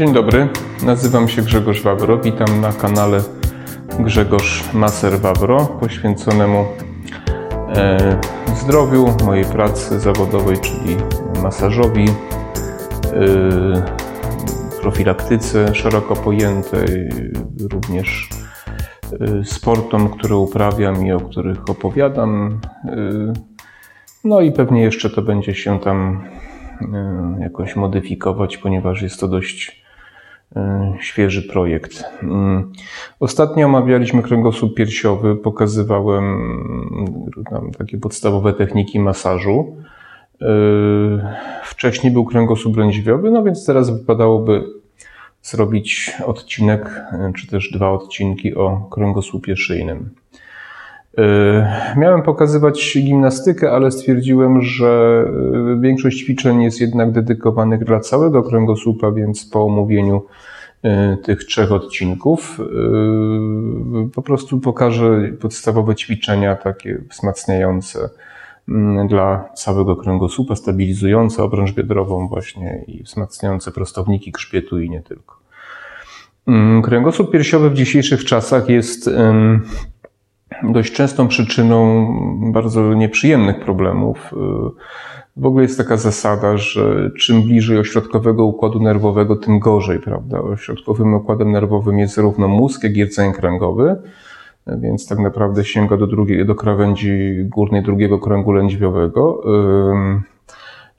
Dzień dobry, nazywam się Grzegorz Wawro. Witam na kanale Grzegorz Maser Wawro poświęconemu e, zdrowiu, mojej pracy zawodowej, czyli masażowi, e, profilaktyce szeroko pojętej, również e, sportom, które uprawiam i o których opowiadam. No i pewnie jeszcze to będzie się tam jakoś modyfikować, ponieważ jest to dość świeży projekt. Mm. Ostatnio omawialiśmy kręgosłup piersiowy, pokazywałem mm, takie podstawowe techniki masażu. E, wcześniej był kręgosłup lędźwiowy, no więc teraz wypadałoby zrobić odcinek, czy też dwa odcinki o kręgosłupie szyjnym. E, miałem pokazywać gimnastykę, ale stwierdziłem, że e, większość ćwiczeń jest jednak dedykowanych dla całego kręgosłupa, więc po omówieniu e, tych trzech odcinków po prostu pokażę podstawowe ćwiczenia takie wzmacniające mm, dla całego kręgosłupa, stabilizujące obręcz biodrową właśnie i wzmacniające prostowniki grzbietu i nie tylko. Mm, kręgosłup piersiowy w dzisiejszych czasach jest dość częstą przyczyną bardzo nieprzyjemnych problemów. W ogóle jest taka zasada, że czym bliżej ośrodkowego układu nerwowego, tym gorzej, prawda? Ośrodkowym układem nerwowym jest zarówno mózg, jak i rdzeń kręgowy, więc tak naprawdę sięga do, drugiej, do krawędzi górnej drugiego kręgu lędźwiowego.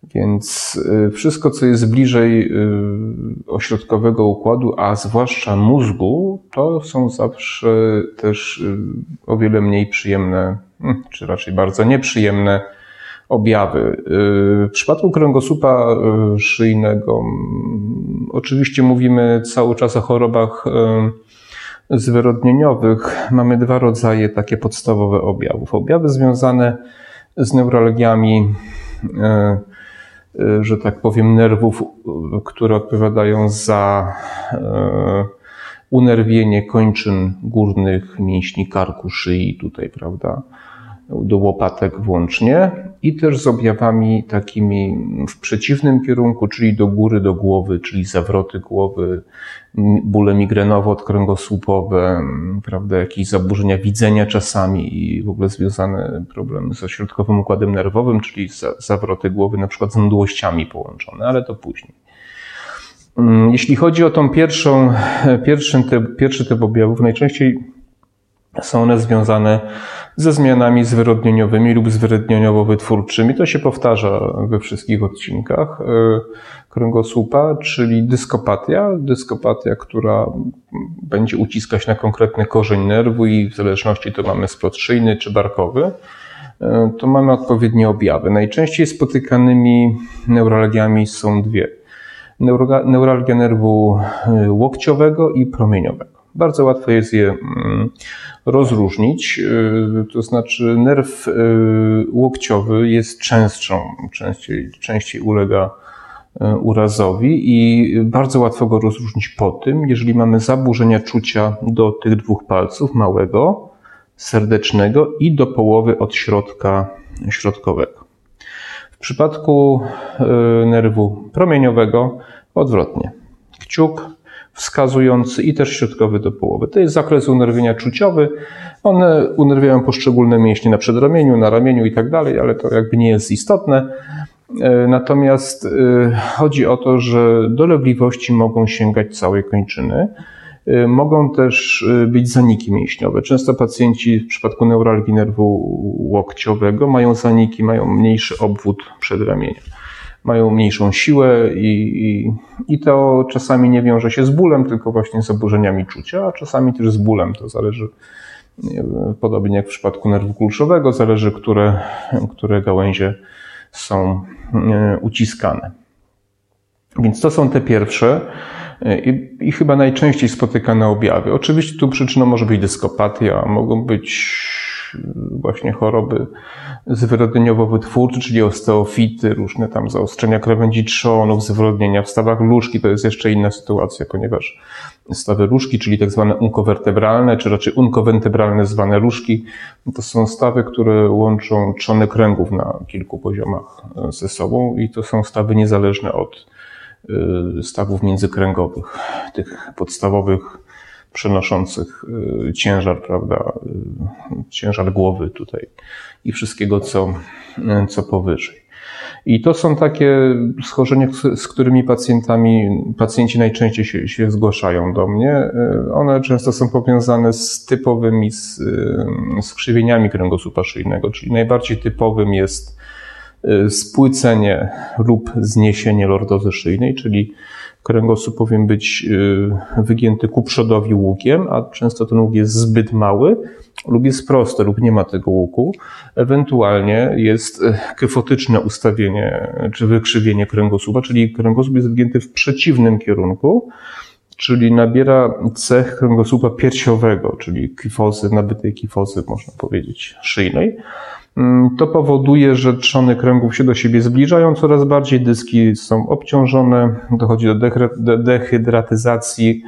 Więc y, wszystko, co jest bliżej y, ośrodkowego układu, a zwłaszcza mózgu, to są zawsze też y, o wiele mniej przyjemne, hmm, czy raczej bardzo nieprzyjemne objawy. W przypadku kręgosłupa szyjnego, oczywiście mówimy cały czas o chorobach zwyrodnieniowych. Mamy dwa rodzaje takie podstawowe objawów. Objawy związane z neurologiami Y, że tak powiem, nerwów, y, które odpowiadają za y, unerwienie kończyn górnych mięśni karku, szyi tutaj, prawda, do łopatek włącznie i też z objawami takimi w przeciwnym kierunku, czyli do góry, do głowy, czyli zawroty głowy, bóle migrenowo-odkręgosłupowe, prawda, jakieś zaburzenia widzenia czasami i w ogóle związane problemy z ośrodkowym układem nerwowym, czyli zawroty głowy na przykład z mdłościami połączone, ale to później. Mm, jeśli chodzi o tą pierwszą, pierwszy typ, pierwszy typ objawów, najczęściej są one związane ze zmianami zwyrodnieniowymi lub zwyrodnieniowo-wytwórczymi. To się powtarza we wszystkich odcinkach e, kręgosłupa, czyli dyskopatia. Dyskopatia, która będzie uciskać na konkretny korzeń nerwu i w zależności to mamy splot szyjny czy barkowy, e, to mamy odpowiednie objawy. Najczęściej spotykanymi neuralgiami są dwie. Neuralgia nerwu e, łokciowego i promieniowego. Bardzo łatwo jest je mm, rozróżnić. Y, to znaczy, nerw y, łokciowy jest częstszą, częściej, częściej ulega y, urazowi i bardzo łatwo go rozróżnić po tym, jeżeli mamy zaburzenia czucia do tych dwóch palców, małego, serdecznego i do połowy od środka środkowego. W przypadku nerwu promieniowego odwrotnie. Kciuk wskazujący i też środkowy do połowy. To jest zakres unerwienia czuciowy. One unerwiają poszczególne mięśnie na przedramieniu, na ramieniu i tak dalej, ale to jakby nie jest istotne. E, natomiast e, chodzi o to, że dolegliwości mogą sięgać całej kończyny. E, mogą też być zaniki mięśniowe. Często pacjenci w przypadku neuralgii nerwu łokciowego mają zaniki, mają mniejszy obwód przedramienia mają mniejszą siłę i, i, i to czasami nie wiąże się z bólem, tylko właśnie z zaburzeniami czucia, a czasami też z bólem. To zależy, podobnie jak w przypadku nerwu kulszowego, zależy, które, które gałęzie są e, uciskane. Więc to są te pierwsze e, i, i, chyba najczęściej spotykane objawy. Oczywiście tu przyczyną może być dyskopatia, mogą być właśnie choroby zwyrodnieniowo-wytwórcze, czyli osteofity, różne tam zaostrzenia krawędzi trzonów, zwyrodnienia w stawach nóżki. To jest jeszcze inna sytuacja, ponieważ stawy różki, czyli tak zwane unkowertebralne, czy raczej unkowentebralne zwane różki, to są stawy, które łączą trzony kręgów na kilku poziomach ze sobą i to są stawy niezależne od stawów międzykręgowych, tych podstawowych przenoszących ciężar, prawda, ciężar głowy tutaj i wszystkiego, co, co powyżej. I to są takie schorzenia, z którymi pacjentami, pacjenci najczęściej się, się zgłaszają do mnie. One często są powiązane z typowymi skrzywieniami kręgosłupa szyjnego, czyli najbardziej typowym jest spłycenie lub zniesienie lordozy szyjnej, czyli kręgosłup powinien być e, wygięty ku przodowi łukiem, a często ten łuk jest zbyt mały lub jest prosty lub nie ma tego łuku. Ewentualnie jest e, kyfotyczne ustawienie czy wykrzywienie kręgosłupa, czyli kręgosłup jest wygięty w przeciwnym kierunku, czyli nabiera cech kręgosłupa piersiowego, czyli kifozy, nabytej kifozy, można powiedzieć, szyjnej. Mm, to powoduje, że trzony kręgów się do siebie zbliżają coraz bardziej, dyski są obciążone, dochodzi do dehydratyzacji,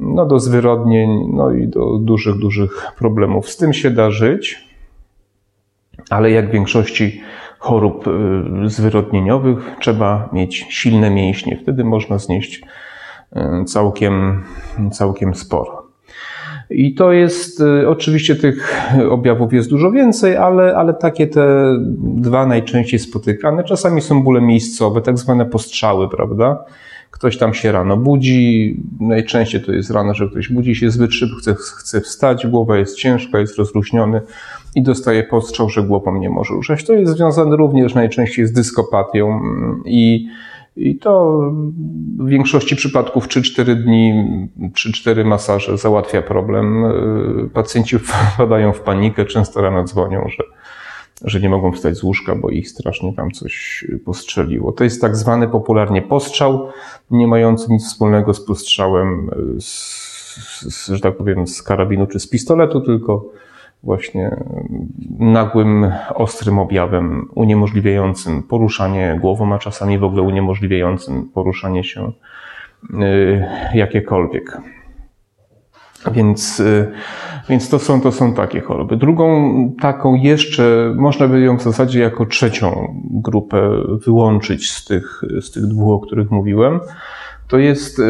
no do zwyrodnień, no i do dużych, dużych problemów. Z tym się da żyć, ale jak w większości chorób y, zwyrodnieniowych trzeba mieć silne mięśnie. Wtedy można znieść y, całkiem, całkiem sporo. I to jest, y, oczywiście tych objawów jest dużo więcej, ale, ale takie te dwa najczęściej spotykane. Czasami są bóle miejscowe, tak zwane postrzały, prawda? Ktoś tam się rano budzi, najczęściej to jest rano, że ktoś budzi się zbyt szybko, chce, chce wstać, głowa jest ciężka, jest rozluźniony i dostaje postrzał, że głową nie może ruszać. To jest związane również najczęściej z dyskopatią i, i to w większości przypadków 3-4 dni, 3-4 masaże załatwia problem. Pacjenci wpadają w panikę, często rano dzwonią, że że nie mogą wstać z łóżka, bo ich strasznie tam coś postrzeliło. To jest tak zwany popularnie postrzał, nie mający nic wspólnego z postrzałem, z, z, że tak powiem, z karabinu czy z pistoletu, tylko właśnie nagłym, ostrym objawem uniemożliwiającym poruszanie głową, a czasami w ogóle uniemożliwiającym poruszanie się y, jakiekolwiek. Więc, y, więc to, są, to są takie choroby. Drugą taką jeszcze, można by ją w zasadzie jako trzecią grupę wyłączyć z tych, z tych dwóch, o których mówiłem, to jest y,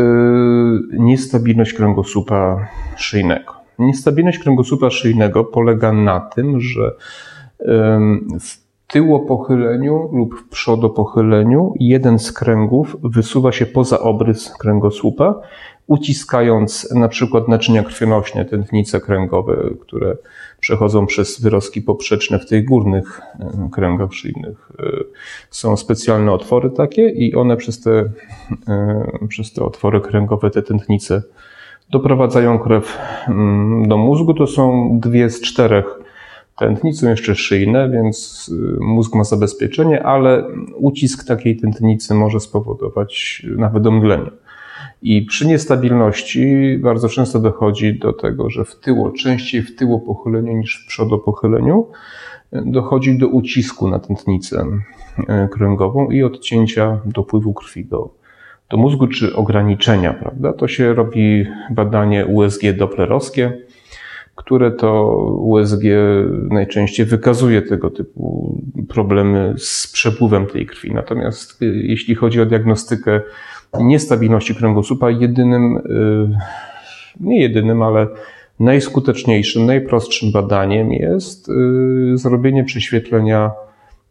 niestabilność kręgosłupa szyjnego. Niestabilność kręgosłupa szyjnego polega na tym, że w tyłopochyleniu lub w przodopochyleniu jeden z kręgów wysuwa się poza obrys kręgosłupa uciskając na przykład naczynia krwionośne, tętnice kręgowe, które przechodzą przez wyrostki poprzeczne w tych górnych kręgach szyjnych. E, są specjalne otwory takie i one przez te, przez te otwory kręgowe, te tętnice doprowadzają krew mm, do mózgu. To są dwie z czterech tętnic, są jeszcze szyjne, więc mózg ma zabezpieczenie, ale ucisk takiej tętnicy może spowodować nawet omdlenie. I przy niestabilności bardzo często dochodzi do tego, że w tyło, częściej w tyło pochyleniu niż w przodopochyleniu, dochodzi do ucisku na tętnicę e, kręgową i odcięcia dopływu krwi do, do mózgu, czy ograniczenia, prawda? To się robi badanie USG doplerowskie, które to USG najczęściej wykazuje tego typu problemy z przepływem tej krwi. Natomiast e, jeśli chodzi o diagnostykę niestabilności kręgosłupa jedynym, y, nie jedynym, ale najskuteczniejszym, najprostszym badaniem jest y, zrobienie prześwietlenia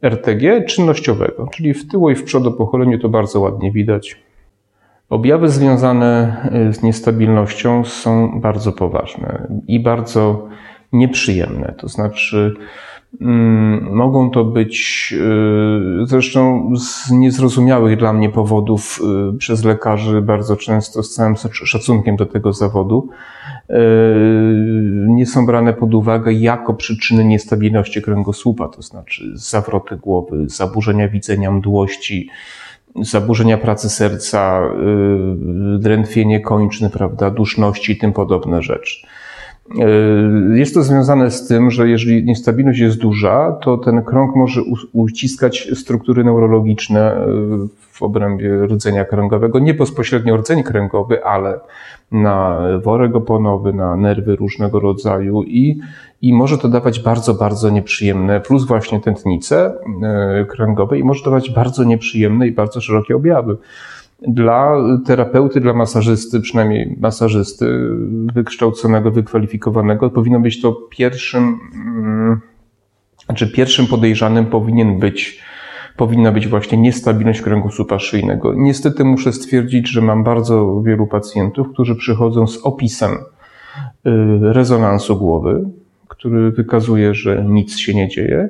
RTG czynnościowego, czyli w tyło i w przodu pochyleniu to bardzo ładnie widać. Objawy związane y, z niestabilnością są bardzo poważne i bardzo nieprzyjemne. To znaczy, Mm, mogą to być y, zresztą z niezrozumiałych dla mnie powodów y, przez lekarzy bardzo często z całym szacunkiem do tego zawodu nie są brane pod uwagę jako przyczyny niestabilności kręgosłupa, to znaczy zawroty głowy, zaburzenia widzenia, mdłości, zaburzenia pracy serca, drętwienie kończyn, prawda, duszności i tym podobne rzeczy. E, jest to związane z tym, że jeżeli niestabilność jest duża, to ten krąg może uciskać struktury neurologiczne e, w obrębie rdzenia kręgowego, nie bezpośrednio rdzeń kręgowy, ale na worek oponowy, na nerwy różnego rodzaju i, i może to dawać bardzo, bardzo nieprzyjemne, plus właśnie tętnice e, kręgowe i może dawać bardzo nieprzyjemne i bardzo szerokie objawy. Dla terapeuty, dla masażysty, przynajmniej masażysty wykształconego, wykwalifikowanego, powinno być to pierwszym, mm, znaczy pierwszym podejrzanym powinien być powinna być właśnie niestabilność kręgosłupa szyjnego. Niestety muszę stwierdzić, że mam bardzo wielu pacjentów, którzy przychodzą z opisem y, rezonansu głowy, który wykazuje, że nic się nie dzieje.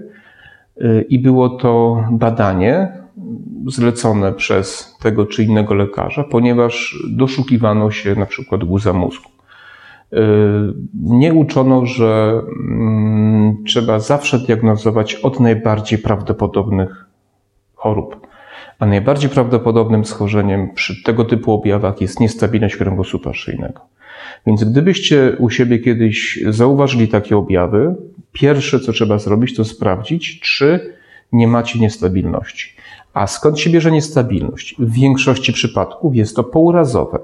Y, I było to badanie zlecone przez tego czy innego lekarza, ponieważ doszukiwano się na przykład guza mózgu. Y, nie uczono, że mm, trzeba zawsze diagnozować od najbardziej prawdopodobnych chorób. A najbardziej prawdopodobnym schorzeniem przy tego typu objawach jest niestabilność kręgosłupa szyjnego. Więc gdybyście u siebie kiedyś zauważyli takie objawy, pierwsze co trzeba zrobić, to sprawdzić, czy nie macie niestabilności. A skąd się bierze niestabilność? W większości przypadków jest to pourazowe,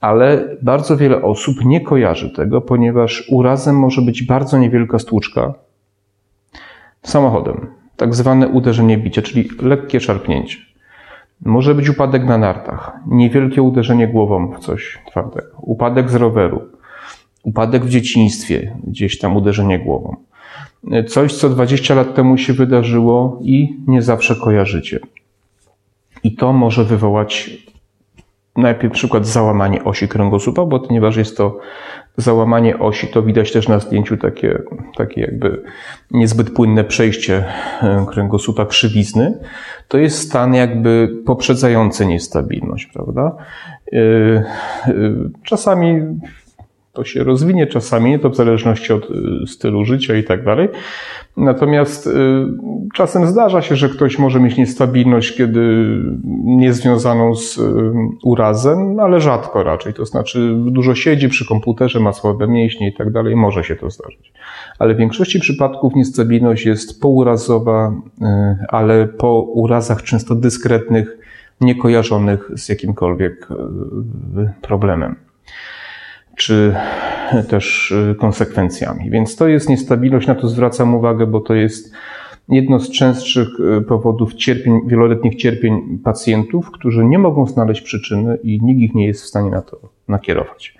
ale bardzo wiele osób nie kojarzy tego, ponieważ urazem może być bardzo niewielka stłuczka samochodem, tak zwane uderzenie bicie, czyli lekkie szarpnięcie. Może być upadek na nartach, niewielkie uderzenie głową w coś twardego, upadek z roweru, upadek w dzieciństwie, gdzieś tam uderzenie głową. Coś, co 20 lat temu się wydarzyło i nie zawsze kojarzycie. I to może wywołać najpierw przykład załamanie osi kręgosłupa, bo ponieważ jest to załamanie osi, to widać też na zdjęciu takie, takie jakby niezbyt płynne przejście e, kręgosłupa krzywizny. To jest stan jakby poprzedzający niestabilność, prawda? E, e, czasami to się rozwinie, czasami to w zależności od stylu życia i tak dalej. Natomiast y, czasem zdarza się, że ktoś może mieć niestabilność, kiedy niezwiązaną z y, urazem, ale rzadko raczej. To znaczy dużo siedzi przy komputerze, ma słabe mięśnie i tak dalej, może się to zdarzyć. Ale w większości przypadków niestabilność jest pourazowa, y, ale po urazach często dyskretnych, niekojarzonych z jakimkolwiek problemem czy też y, konsekwencjami. Więc to jest niestabilność, na to zwracam uwagę, bo to jest jedno z częstszych y, powodów cierpień, wieloletnich cierpień pacjentów, którzy nie mogą znaleźć przyczyny i nikt ich nie jest w stanie na to nakierować.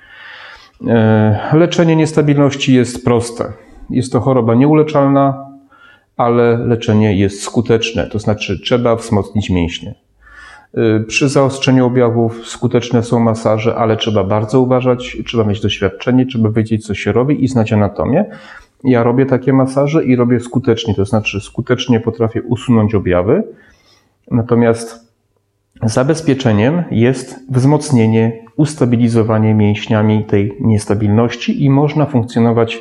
E, leczenie niestabilności jest proste. Jest to choroba nieuleczalna, ale leczenie jest skuteczne, to znaczy trzeba wzmocnić mięśnie. Y, przy zaostrzeniu objawów skuteczne są masaże, ale trzeba bardzo uważać, trzeba mieć doświadczenie, trzeba wiedzieć, co się robi i znać anatomię. Ja robię takie masaże i robię skutecznie, to znaczy skutecznie potrafię usunąć objawy. Natomiast zabezpieczeniem jest wzmocnienie, ustabilizowanie mięśniami tej niestabilności i można funkcjonować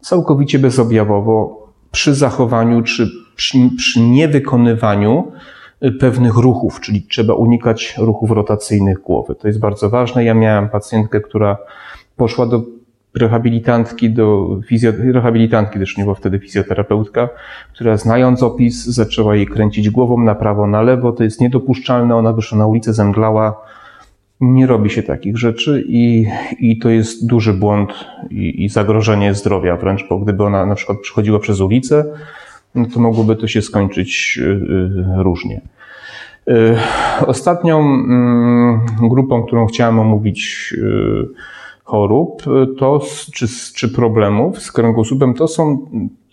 całkowicie bezobjawowo przy zachowaniu czy przy, przy niewykonywaniu pewnych ruchów, czyli trzeba unikać ruchów rotacyjnych głowy. To jest bardzo ważne. Ja miałem pacjentkę, która poszła do rehabilitantki, do fizjo... rehabilitantki, też nie była wtedy fizjoterapeutka, która znając opis zaczęła jej kręcić głową na prawo, na lewo. To jest niedopuszczalne. Ona wyszła na ulicę, zemdlała. Nie robi się takich rzeczy i, i to jest duży błąd i, i zagrożenie zdrowia wręcz, bo gdyby ona na przykład przychodziła przez ulicę, no to mogłoby to się skończyć y, y, różnie. Y, ostatnią mm, grupą, którą chciałem omówić chorób to, czy, czy problemów z kręgosłupem, to są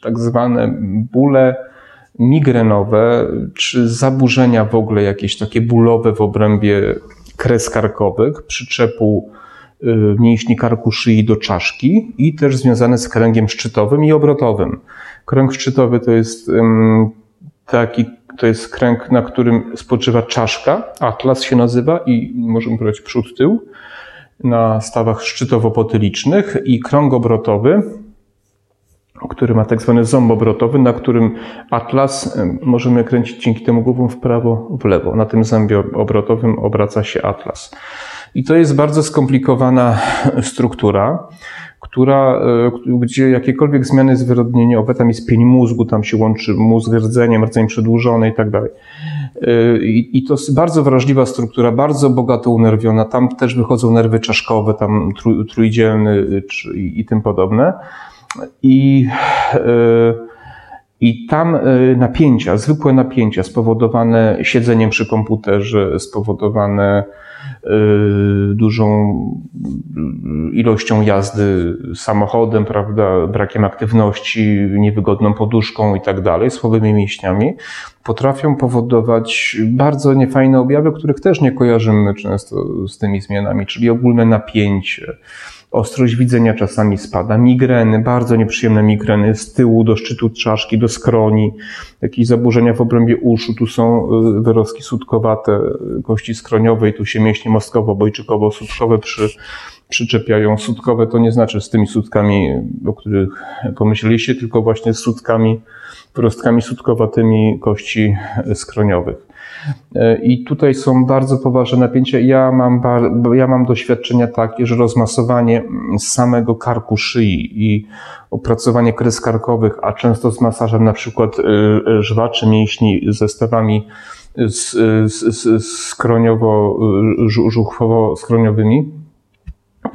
tak zwane bóle migrenowe, czy zaburzenia w ogóle jakieś takie bólowe w obrębie kres karkowych, przyczepu mięśni karku szyi do czaszki i też związane z kręgiem szczytowym i obrotowym. Kręg szczytowy to jest taki, to jest kręg, na którym spoczywa czaszka, atlas się nazywa i możemy powiedzieć przód, tył, na stawach szczytowo-potylicznych i krąg obrotowy, który ma tak zwany ząb obrotowy, na którym atlas możemy kręcić dzięki temu głową w prawo, w lewo. Na tym zębie obrotowym obraca się atlas. I to jest bardzo skomplikowana struktura która, e, gdzie jakiekolwiek zmiany zwyrodnieniowe, tam jest pień mózgu, tam się łączy mózg rdzeniem, rdzeń przedłużony i tak dalej. E, I to jest bardzo wrażliwa struktura, bardzo bogato unerwiona. Tam też wychodzą nerwy czaszkowe, tam trój, trójdzielny czy, i, i tym podobne. I, e, I tam y, napięcia, zwykłe napięcia spowodowane siedzeniem przy komputerze, spowodowane y, dużą ilością jazdy samochodem, prawda, brakiem aktywności, niewygodną poduszką i tak dalej, słabymi mięśniami, potrafią powodować bardzo niefajne objawy, których też nie kojarzymy często z tymi zmianami, czyli ogólne napięcie, Ostrość widzenia czasami spada, migreny, bardzo nieprzyjemne migreny z tyłu do szczytu czaszki, do skroni, jakieś zaburzenia w obrębie uszu, tu są y, wyrostki sutkowate kości skroniowej, tu się mięśnie mostkowo-bojczykowo-sutkowe przy, przyczepiają. Sutkowe to nie znaczy z tymi sutkami, o których pomyśleliście, tylko właśnie z sutkami, wyrostkami sutkowatymi kości skroniowych. E, I tutaj są bardzo poważne napięcia. Ja mam, ja mam doświadczenia takie, że rozmasowanie samego karku szyi i opracowanie kres karkowych, a często z masażem na przykład e, e, żwaczy mięśni ze stawami skroniowo-żuchwowo-skroniowymi,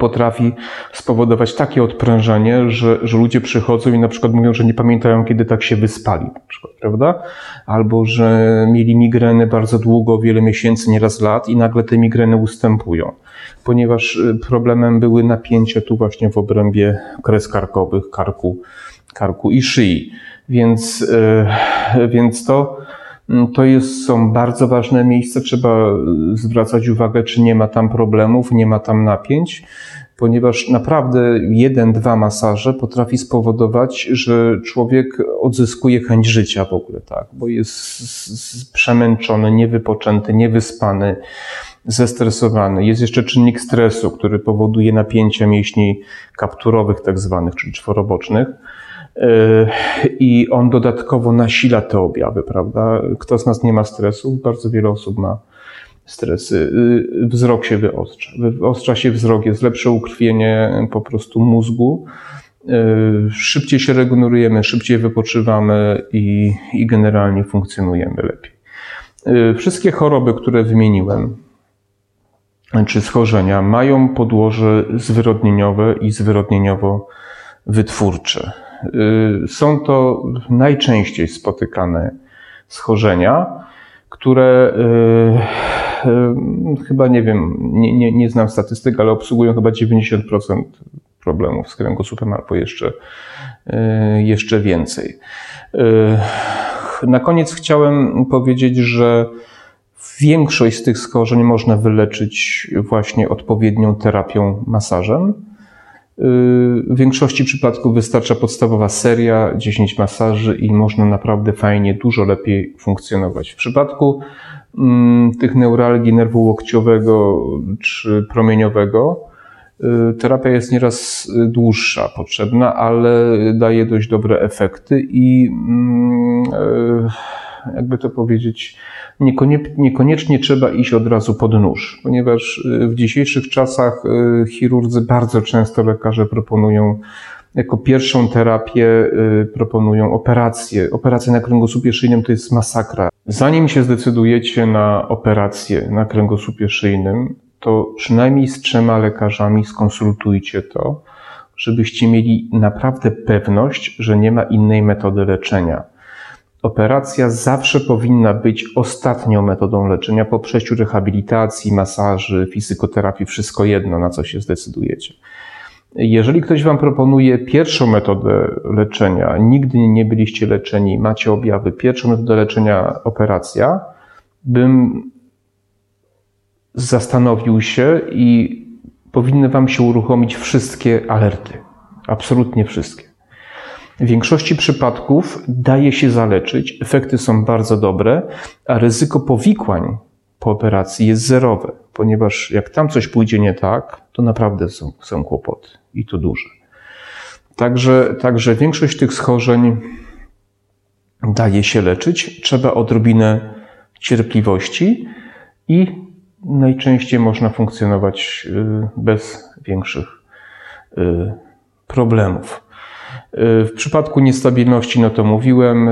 potrafi spowodować takie odprężenie, że, że ludzie przychodzą i na przykład mówią, że nie pamiętają, kiedy tak się wyspali, na przykład, prawda? Albo, że mieli migreny bardzo długo, wiele miesięcy, nieraz lat i nagle te migreny ustępują, ponieważ y, problemem były napięcia tu właśnie w obrębie kres karkowych, karku, karku i szyi. Więc, yy, więc to, to jest, są bardzo ważne miejsca. Trzeba y, zwracać uwagę, czy nie ma tam problemów, nie ma tam napięć ponieważ naprawdę jeden, dwa masaże potrafi spowodować, że człowiek odzyskuje chęć życia w ogóle, tak, bo jest przemęczony, niewypoczęty, niewyspany, zestresowany. Jest jeszcze czynnik stresu, który powoduje napięcia mięśni kapturowych, tak zwanych, czyli czworobocznych. Yy, I on dodatkowo nasila te objawy, prawda? Kto z nas nie ma stresu? Bardzo wiele osób ma stresy. Y, wzrok się wyostrza. Wyostrza się wzrok, jest lepsze ukrwienie po prostu mózgu. Y, szybciej się regenerujemy, szybciej wypoczywamy i, i generalnie funkcjonujemy lepiej. Wszystkie choroby, które wymieniłem, czy schorzenia, mają podłoże zwyrodnieniowe i zwyrodnieniowo-wytwórcze. Są to najczęściej spotykane schorzenia, które chyba nie wiem, nie, nie, nie znam statystyk, ale obsługują chyba 90% problemów z kręgosłupem albo jeszcze, jeszcze więcej. Na koniec chciałem powiedzieć, że większość z tych schorzeń można wyleczyć właśnie odpowiednią terapią masażem. E, w większości przypadków wystarcza podstawowa seria, 10 masaży i można naprawdę fajnie, dużo lepiej funkcjonować. W przypadku Mm, tych neuralgii nerwu łokciowego czy promieniowego, y, terapia jest nieraz dłuższa potrzebna, ale daje dość dobre efekty i mm, y, jakby to powiedzieć, niekoniecznie trzeba iść od razu pod nóż, ponieważ y, w dzisiejszych czasach chirurdzy bardzo często lekarze proponują jako pierwszą terapię proponują operację. Operacja na kręgosłupie szyjnym to jest masakra. Zanim się zdecydujecie na operację na kręgosłupie szyjnym, to przynajmniej z trzema lekarzami skonsultujcie to, żebyście mieli naprawdę pewność, że nie ma innej metody leczenia. Operacja zawsze powinna być ostatnią metodą leczenia po przejściu rehabilitacji, masaży, fizykoterapii, wszystko jedno, na co się zdecydujecie. Jeżeli ktoś Wam proponuje pierwszą metodę leczenia, nigdy nie byliście leczeni, macie objawy, pierwszą metodę leczenia operacja, bym zastanowił się i powinny Wam się uruchomić wszystkie alerty. Absolutnie wszystkie. W większości przypadków daje się zaleczyć, efekty są bardzo dobre, a ryzyko powikłań po operacji jest zerowe, ponieważ jak tam coś pójdzie nie tak, to naprawdę są, są kłopoty i to duże. Także, także większość tych schorzeń daje się leczyć. Trzeba odrobinę cierpliwości i najczęściej można funkcjonować y, bez większych y, problemów. Y, w przypadku niestabilności, no to mówiłem,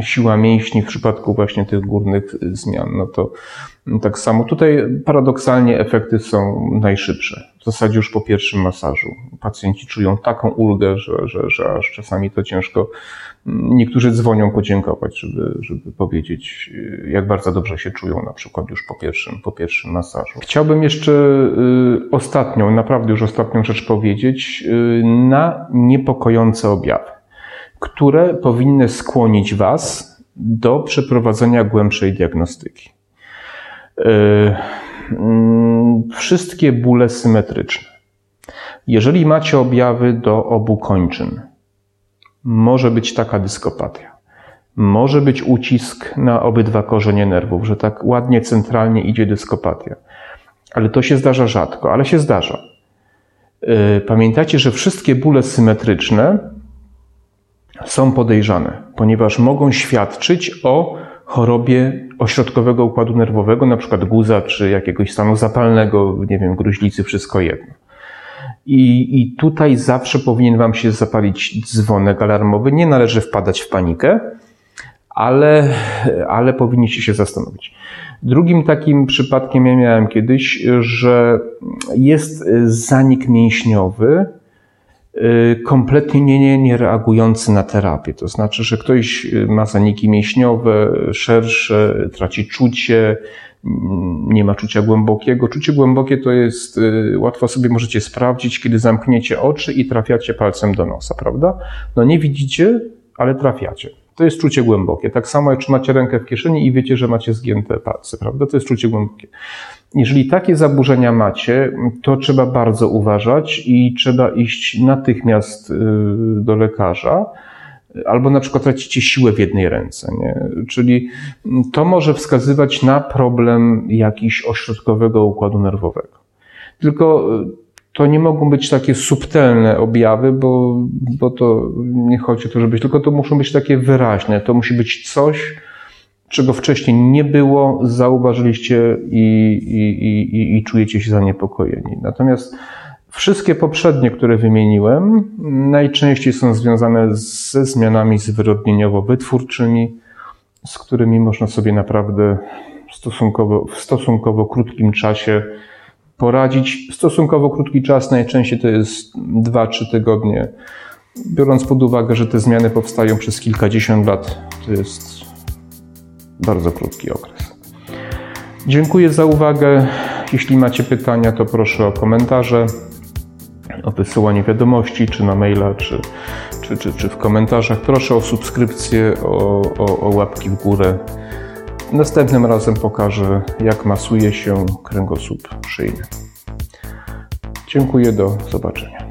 siła mięśni w przypadku właśnie tych górnych zmian, no to Tak samo tutaj paradoksalnie efekty są najszybsze. W zasadzie już po pierwszym masażu. Pacjenci czują taką ulgę, że, że, że aż czasami to ciężko. Niektórzy dzwonią podziękować, żeby, żeby powiedzieć, jak bardzo dobrze się czują, na przykład już po pierwszym, po pierwszym masażu. Chciałbym jeszcze y, ostatnią, naprawdę już ostatnią rzecz powiedzieć, y, na niepokojące objawy, które powinny skłonić Was do przeprowadzenia głębszej diagnostyki. Y, mm, wszystkie bóle symetryczne. Jeżeli macie objawy do obu kończyn, może być taka dyskopatia. Może być ucisk na obydwa korzenie nerwów, że tak ładnie centralnie idzie dyskopatia. Ale to się zdarza rzadko, ale się zdarza. Y, pamiętajcie, że wszystkie bóle symetryczne są podejrzane, ponieważ mogą świadczyć o chorobie ośrodkowego układu nerwowego, na przykład guza czy jakiegoś stanu zapalnego, nie wiem, gruźlicy, wszystko jedno. I, I tutaj zawsze powinien Wam się zapalić dzwonek alarmowy. Nie należy wpadać w panikę, ale, ale powinniście się zastanowić. Drugim takim przypadkiem ja miałem kiedyś, że jest zanik mięśniowy, Y, kompletnie nie, nie reagujący na terapię. To znaczy, że ktoś y, ma zaniki mięśniowe, szersze, traci czucie, nie ma czucia głębokiego. Czucie głębokie to jest, y, łatwo sobie możecie sprawdzić, kiedy zamkniecie oczy i trafiacie palcem do nosa, prawda? No nie widzicie, ale trafiacie. To jest czucie głębokie. Tak samo jak trzymacie rękę w kieszeni i wiecie, że macie zgięte palce, prawda? To jest czucie głębokie. Jeżeli takie zaburzenia macie, to trzeba bardzo uważać i trzeba iść natychmiast y, do lekarza, albo na przykład tracicie siłę w jednej ręce. Nie? Czyli to może wskazywać na problem jakiś ośrodkowego układu nerwowego. Tylko y, to nie mogą być takie subtelne objawy, bo, bo to nie chodzi o to, żeby tylko to muszą być takie wyraźne. To musi być coś, czego wcześniej nie było, zauważyliście i, i, i, i czujecie się zaniepokojeni. Natomiast wszystkie poprzednie, które wymieniłem, najczęściej są związane ze zmianami zwyrodnieniowo-wytwórczymi, z którymi można sobie naprawdę stosunkowo, w stosunkowo krótkim czasie poradzić. Stosunkowo krótki czas, najczęściej to jest 2-3 tygodnie. Biorąc pod uwagę, że te zmiany powstają przez kilkadziesiąt lat, to jest bardzo krótki okres. Dziękuję za uwagę. Jeśli macie pytania, to proszę o komentarze, o wysyłanie wiadomości, czy na maila, czy, czy, czy, czy w komentarzach. Proszę o subskrypcję, o, o, o łapki w górę. Następnym razem pokażę, jak masuje się kręgosłup szyjny. Dziękuję, do zobaczenia.